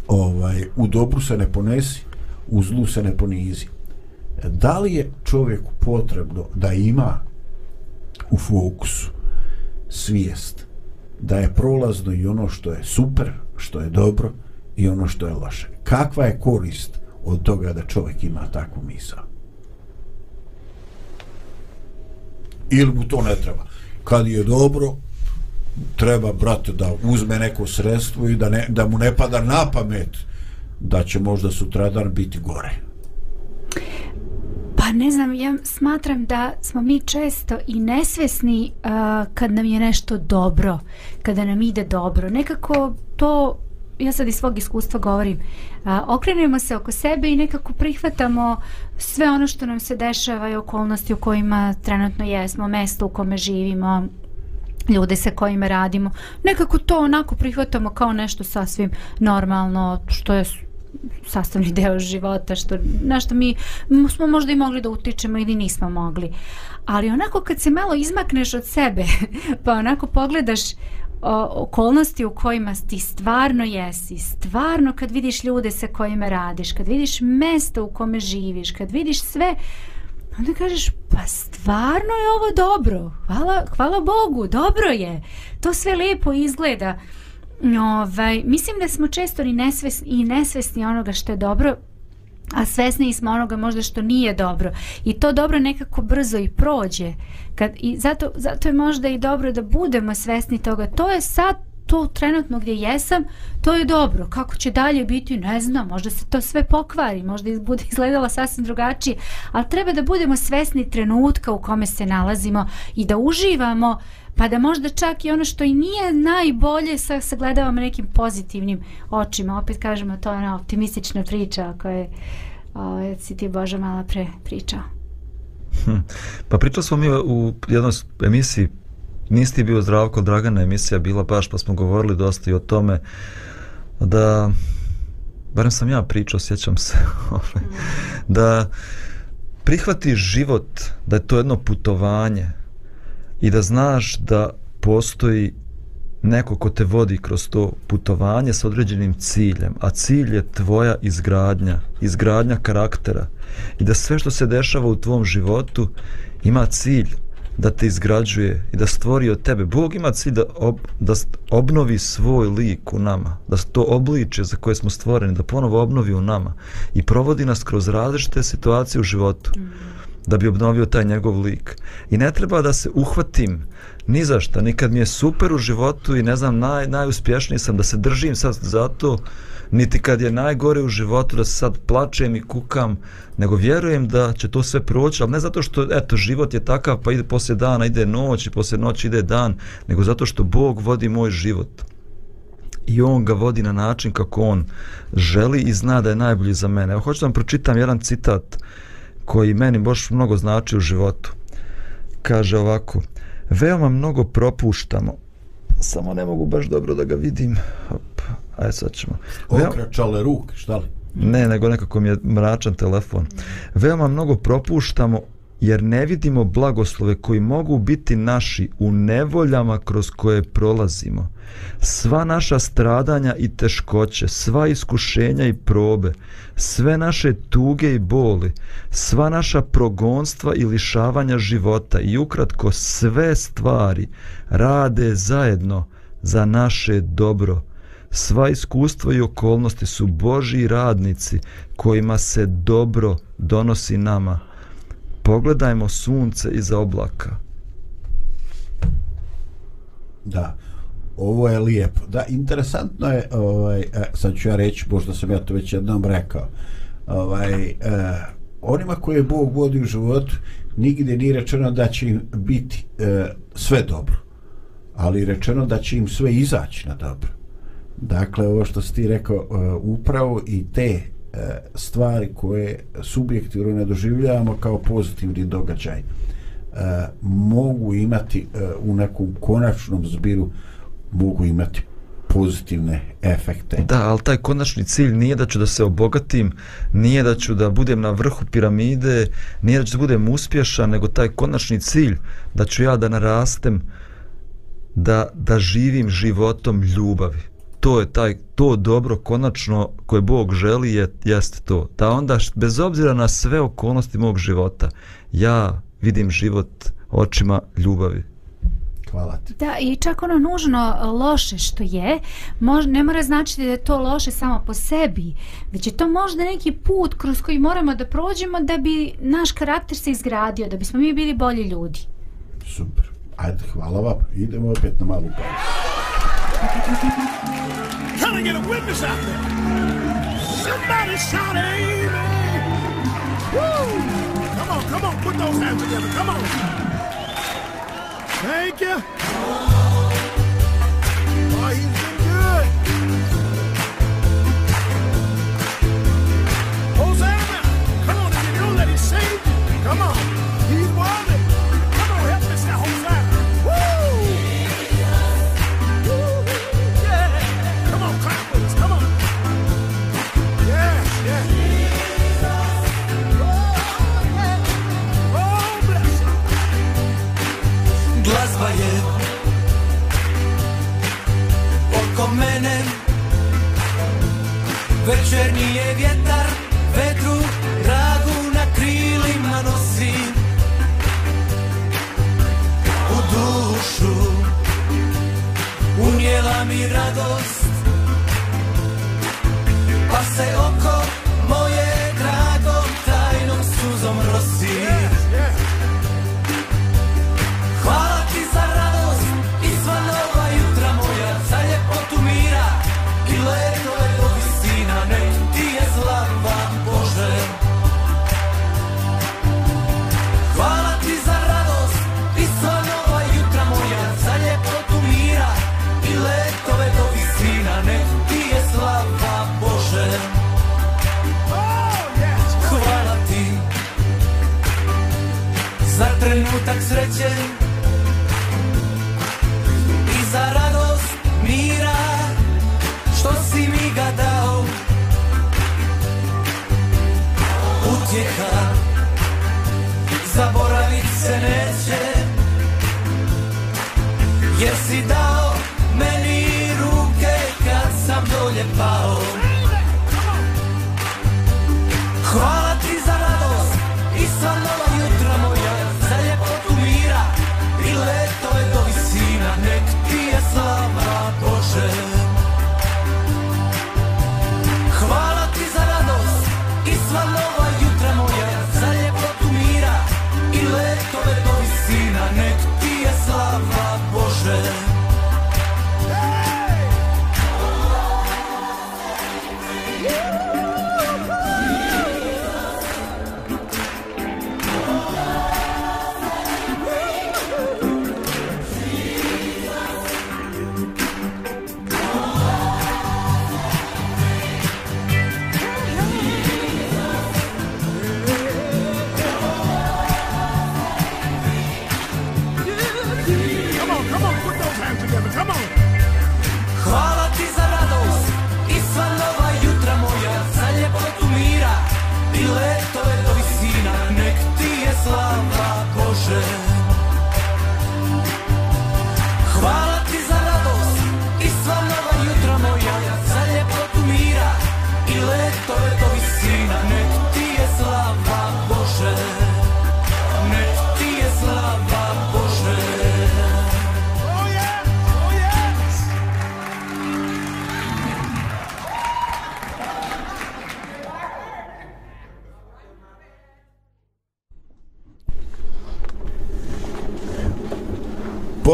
ovaj, u dobru se ne ponesi, u zlu se ne ponizi. Da li je čovjeku potrebno da ima u fokusu svijest da je prolazno i ono što je super, što je dobro i ono što je loše. Kakva je korist od toga da čovjek ima takvu misao? ili mu to ne treba. Kad je dobro, treba, brate, da uzme neko sredstvo i da, ne, da mu ne pada na pamet da će možda sutradan biti gore. Pa ne znam, ja smatram da smo mi često i nesvesni uh, kad nam je nešto dobro, kada nam ide dobro. Nekako to, ja sad iz svog iskustva govorim, uh, okrenemo se oko sebe i nekako prihvatamo sve ono što nam se dešava i okolnosti u kojima trenutno jesmo, mesto u kome živimo, ljude sa kojima radimo. Nekako to onako prihvatamo kao nešto sasvim normalno, što je sastavni deo života što na što mi smo možda i mogli da utičemo ili nismo mogli. Ali onako kad se malo izmakneš od sebe pa onako pogledaš o, okolnosti u kojima ti stvarno jesi stvarno kad vidiš ljude sa kojima radiš kad vidiš mesto u kome živiš kad vidiš sve onda kažeš pa stvarno je ovo dobro. Hvala, hvala Bogu dobro je. To sve lepo izgleda. Ovaj, mislim da smo često i nesvesni, i nesvesni onoga što je dobro, a svesni smo onoga možda što nije dobro. I to dobro nekako brzo i prođe. Kad, i zato, zato je možda i dobro da budemo svesni toga. To je sad to trenutno gdje jesam, to je dobro. Kako će dalje biti, ne znam, možda se to sve pokvari, možda bude izgledala sasvim drugačije, ali treba da budemo svesni trenutka u kome se nalazimo i da uživamo uh, pa da možda čak i ono što i nije najbolje sa sagledavamo nekim pozitivnim očima. Opet kažemo to je ona optimistična priča koja je ovaj, si ti Boža mala pre pričao hm. pa pričali smo mi u jednoj emisiji nisi ti bio zdravko Dragana emisija bila baš pa smo govorili dosta i o tome da barem sam ja pričao sjećam se ovaj, da prihvatiš život da je to jedno putovanje i da znaš da postoji neko ko te vodi kroz to putovanje s određenim ciljem, a cilj je tvoja izgradnja, izgradnja karaktera i da sve što se dešava u tvom životu ima cilj da te izgrađuje i da stvori od tebe. Bog ima cilj da, ob, da obnovi svoj lik u nama, da to obliče za koje smo stvoreni, da ponovo obnovi u nama i provodi nas kroz različite situacije u životu. Mm da bi obnovio taj njegov lik. I ne treba da se uhvatim ni za šta, nikad mi je super u životu i ne znam, naj, najuspješniji sam da se držim sad zato, niti kad je najgore u životu da se sad plačem i kukam, nego vjerujem da će to sve proći, ali ne zato što, eto, život je takav, pa ide poslije dana, ide noć i poslije noći ide dan, nego zato što Bog vodi moj život. I on ga vodi na način kako on želi i zna da je najbolji za mene. Evo, hoću da vam pročitam jedan citat uh, koji meni baš mnogo znači u životu. Kaže ovako, veoma mnogo propuštamo, samo ne mogu baš dobro da ga vidim. Hop, aj sad ćemo. Okračale ruke, šta li? Ne, nego nekako mi je mračan telefon. Veoma mnogo propuštamo jer ne vidimo blagoslove koji mogu biti naši u nevoljama kroz koje prolazimo. Sva naša stradanja i teškoće, sva iskušenja i probe, sve naše tuge i boli, sva naša progonstva i lišavanja života i ukratko sve stvari rade zajedno za naše dobro. Sva iskustva i okolnosti su Božji radnici kojima se dobro donosi nama pogledajmo sunce iza oblaka. Da, ovo je lijepo. Da, interesantno je, ovaj, e, sad ću ja reći, možda sam ja to već jednom rekao, ovaj, eh, onima koje Bog vodi u životu, nigdje nije rečeno da će im biti eh, sve dobro, ali rečeno da će im sve izaći na dobro. Dakle, ovo što si ti rekao, eh, upravo i te E, stvari koje subjektivno ne doživljavamo kao pozitivni događaj e, mogu imati e, u nekom konačnom zbiru mogu imati pozitivne efekte. Da, ali taj konačni cilj nije da ću da se obogatim, nije da ću da budem na vrhu piramide, nije da ću da budem uspješan, nego taj konačni cilj da ću ja da narastem, da, da živim životom ljubavi to je taj to dobro konačno koje Bog želi je jeste to da onda bez obzira na sve okolnosti mog života ja vidim život očima ljubavi Hvala ti. Da, i čak ono nužno loše što je, mož, ne mora značiti da je to loše samo po sebi, već je to možda neki put kroz koji moramo da prođemo da bi naš karakter se izgradio, da bismo mi bili bolji ljudi. Super. Ajde, hvala vam. Idemo opet na malu pauzu. Trying to get a witness out there. Somebody shout amen. Woo! Come on, come on, put those hands together. Come on. Thank you. Večernji je vjetar, vedru, ragu na krilima nosi. U dušu unijela mi radost Pa se oko trenutak sreće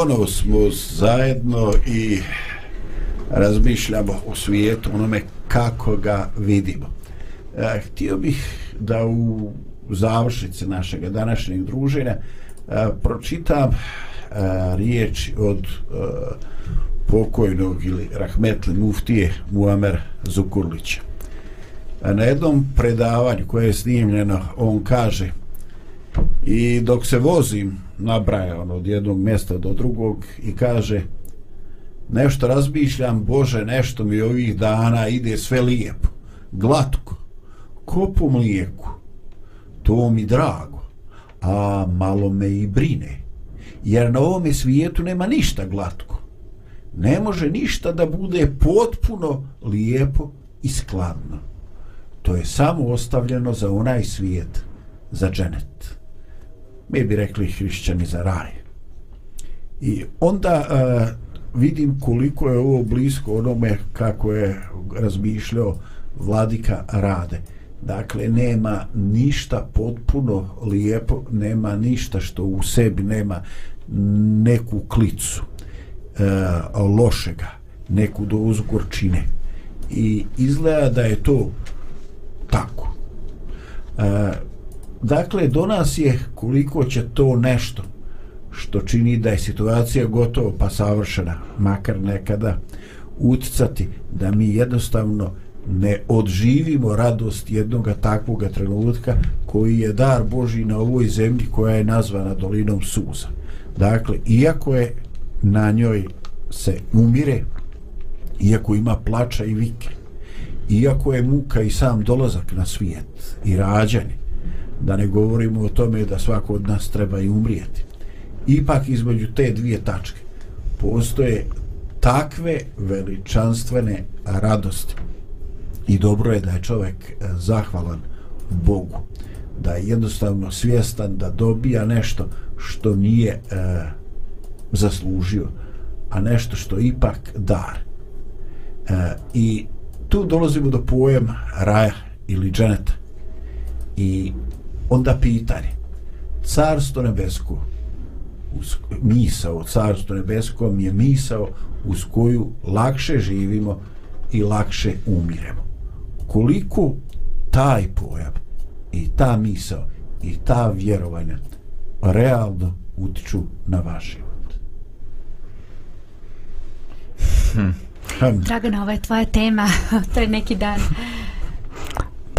Ponovo smo zajedno i razmišljamo o svijetu, onome kako ga vidimo. E, htio bih da u završnici našeg današnjeg druženja e, pročitam e, riječ od e, pokojnog ili rahmetli muftije Muamer Zukurlića. E, Na jednom predavanju koje je snimljeno, on kaže i dok se vozim nabraja on od jednog mjesta do drugog i kaže nešto razmišljam Bože nešto mi ovih dana ide sve lijepo glatko ko po mlijeku to mi drago a malo me i brine jer na ovome svijetu nema ništa glatko. Ne može ništa da bude potpuno lijepo i skladno. To je samo ostavljeno za onaj svijet za dženet mi bi rekli hrišćani za raj. I onda uh, vidim koliko je ovo blisko onome kako je razmišljao vladika Rade. Dakle, nema ništa potpuno lijepo, nema ništa što u sebi nema neku klicu e, lošega, neku dozu gorčine. I izgleda da je to tako. E, dakle, do nas je koliko će to nešto što čini da je situacija gotovo pa savršena, makar nekada uticati da mi jednostavno ne odživimo radost jednog takvog trenutka koji je dar Boži na ovoj zemlji koja je nazvana dolinom suza. Dakle, iako je na njoj se umire, iako ima plača i vike, iako je muka i sam dolazak na svijet i rađanje, da ne govorimo o tome da svako od nas treba i umrijeti, ipak između te dvije tačke postoje takve veličanstvene radosti. I dobro je da je čovjek e, zahvalan Bogu da je jednostavno svjestan da dobija nešto što nije e, zaslužio a nešto što je ipak dar. E, i tu dolazimo do pojema raja ili dženeta. I onda pitanje carstvo nebesko uz misao carstvo nebesko je misao uz koju lakše živimo i lakše umiremo koliko taj pojam i ta misao i ta vjerovanja realno utiču na vaš život. Hm. Dragana, ovo je tvoja tema pred neki dan.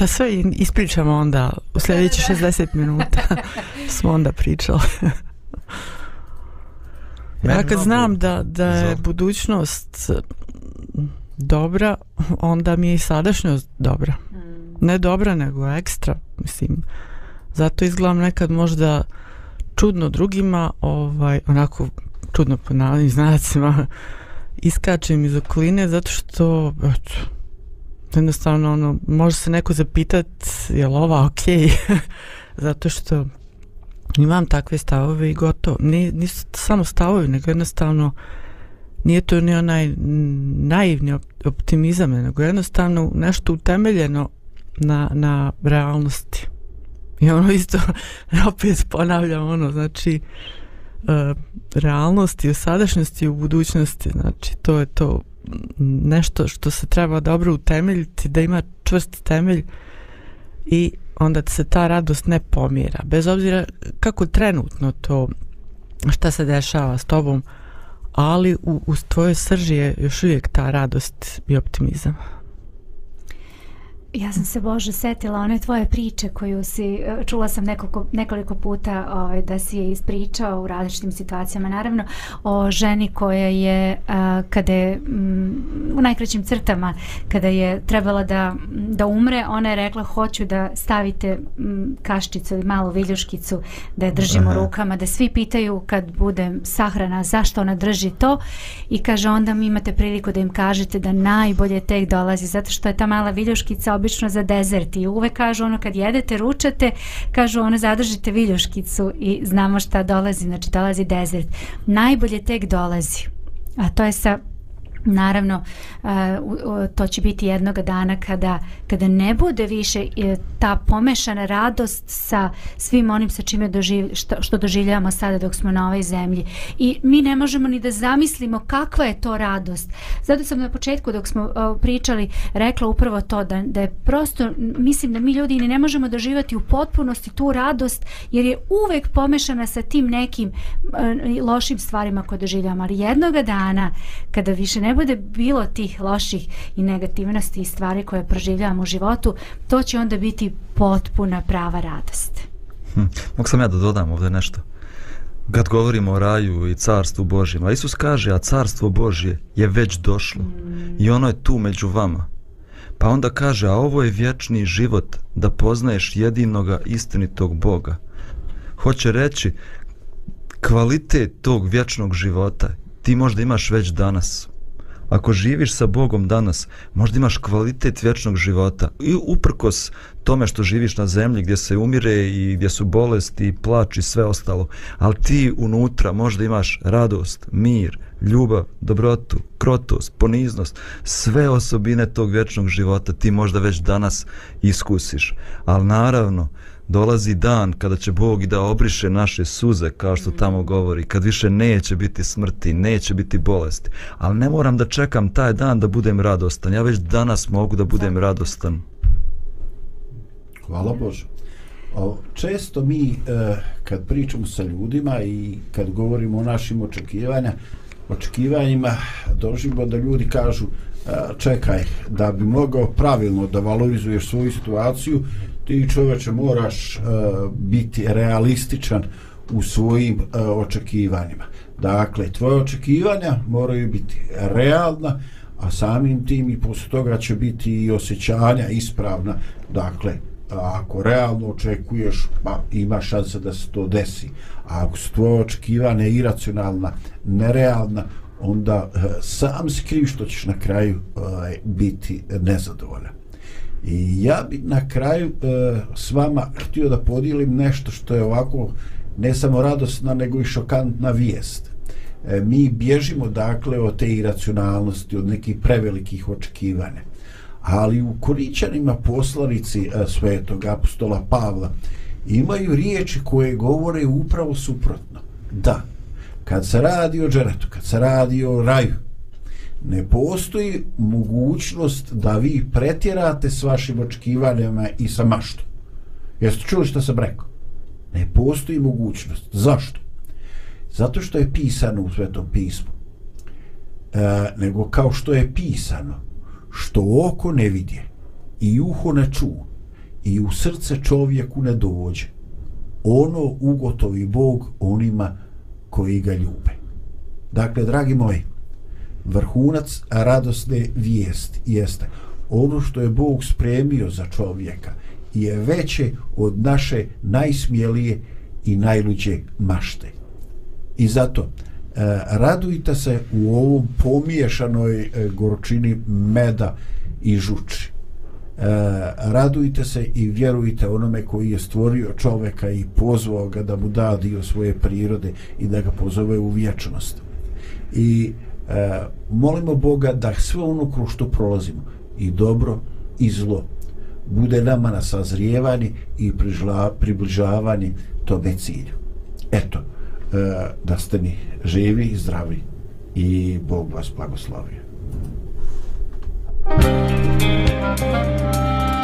Da sve ispričamo onda u sljedeći 60 minuta smo onda pričali. ja kad znam da, da je budućnost dobra, onda mi je i sadašnjost dobra. Mm. Ne dobra, nego ekstra, mislim. Zato izgledam nekad možda čudno drugima, ovaj, onako čudno po navodnim znacima, iskačem iz okoline zato što, eto, jednostavno, ono, može se neko zapitat je li ova okej, okay? zato što imam takve stavove i gotovo. Nisu samo stavovi, nego jednostavno nije to ni onaj naivni optimizam, nego jednostavno nešto utemeljeno na, na realnosti. I ono isto, opet ponavljam, ono, znači, uh, realnosti u sadašnjosti i u budućnosti, znači, to je to nešto što se treba dobro utemeljiti, da ima čvrst temelj i onda se ta radost ne pomira. Bez obzira kako trenutno to, šta se dešava s tobom, ali u, u tvojoj srži je još uvijek ta radost i optimizam. Ja sam se Bože setila one tvoje priče koju si čula sam nekoliko, nekoliko puta ovaj, da si je ispričao u različitim situacijama. Naravno o ženi koja je a, kada je m, u najkraćim crtama kada je trebala da, da umre ona je rekla hoću da stavite m, kaščicu ili malu viljuškicu da je držimo Aha. rukama da svi pitaju kad bude sahrana zašto ona drži to i kaže onda mi imate priliku da im kažete da najbolje tek dolazi zato što je ta mala viljuškica obično za dezert i uvek kažu ono kad jedete, ručate, kažu ono zadržite viljuškicu i znamo šta dolazi, znači dolazi dezert. Najbolje tek dolazi. A to je sa Naravno, e, to će biti jednog dana kada, kada ne bude više e, ta pomešana radost sa svim onim sa čime doživ, što, što doživljavamo sada dok smo na ovoj zemlji. I mi ne možemo ni da zamislimo kakva je to radost. Zato sam na početku dok smo e, pričali rekla upravo to da, da je prosto, mislim da mi ljudi ne možemo doživati u potpunosti tu radost jer je uvek pomešana sa tim nekim lošim stvarima koje doživljamo. Ali jednog dana kada više ne ne bude bilo tih loših i negativnosti i stvari koje proživljavamo u životu, to će onda biti potpuna prava radost. Hm. Mogu sam ja da dodam ovdje nešto? Kad govorimo o raju i carstvu Božjem, a Isus kaže, a carstvo Božje je već došlo mm. i ono je tu među vama. Pa onda kaže, a ovo je vječni život da poznaješ jedinoga istinitog Boga. Hoće reći, kvalitet tog vječnog života ti možda imaš već danas ako živiš sa Bogom danas, možda imaš kvalitet vječnog života i uprkos tome što živiš na zemlji gdje se umire i gdje su bolesti, plač i sve ostalo, ali ti unutra možda imaš radost, mir, ljubav, dobrotu, krotost, poniznost, sve osobine tog vječnog života ti možda već danas iskusiš. Ali naravno, dolazi dan kada će Bog i da obriše naše suze, kao što tamo govori, kad više neće biti smrti, neće biti bolesti. Ali ne moram da čekam taj dan da budem radostan. Ja već danas mogu da budem radostan. Hvala Bože. O, često mi, e, kad pričamo sa ljudima i kad govorimo o našim očekivanja, očekivanjima, dožimo da ljudi kažu e, čekaj, da bi mogao pravilno da valorizuješ svoju situaciju, ti čoveče moraš uh, biti realističan u svojim uh, očekivanjima. Dakle, tvoje očekivanja moraju biti realna, a samim tim i posle toga će biti i osjećanja ispravna. Dakle, ako realno očekuješ, pa ima šansa da se to desi. A ako su tvoje očekivanja iracionalna, nerealna, onda uh, sam si kriv što ćeš na kraju uh, biti nezadovoljan. I ja bi na kraju e, s vama htio da podijelim nešto što je ovako ne samo radosna nego i šokantna vijest. E, mi bježimo dakle od te iracionalnosti, od nekih prevelikih očekivanja. Ali u Korićanima poslanici e, svetog apostola Pavla imaju riječi koje govore upravo suprotno. Da, kad se radi o džeretu, kad se radi o raju, ne postoji mogućnost da vi pretjerate s vašim očekivanjama i sa maštom. Jeste čuli što sam rekao? Ne postoji mogućnost. Zašto? Zato što je pisano u Svetom pismu. E, nego kao što je pisano, što oko ne vidje i uho ne ču i u srce čovjeku ne dođe, ono ugotovi Bog onima koji ga ljube. Dakle, dragi moji, vrhunac radosne vijesti jeste ono što je Bog spremio za čovjeka je veće od naše najsmijelije i najluđe mašte. I zato e, radujte se u ovom pomiješanoj e, gorčini meda i žuči. E, radujte se i vjerujte onome koji je stvorio čoveka i pozvao ga da mu da dio svoje prirode i da ga pozove u vječnost. I e, E, molimo Boga da sve ono kroz što prolazimo i dobro i zlo bude nama na sazrijevanje i približavani tome cilju. Eto, e, da ste mi živi i zdravi i Bog vas blagoslovio. Thank you.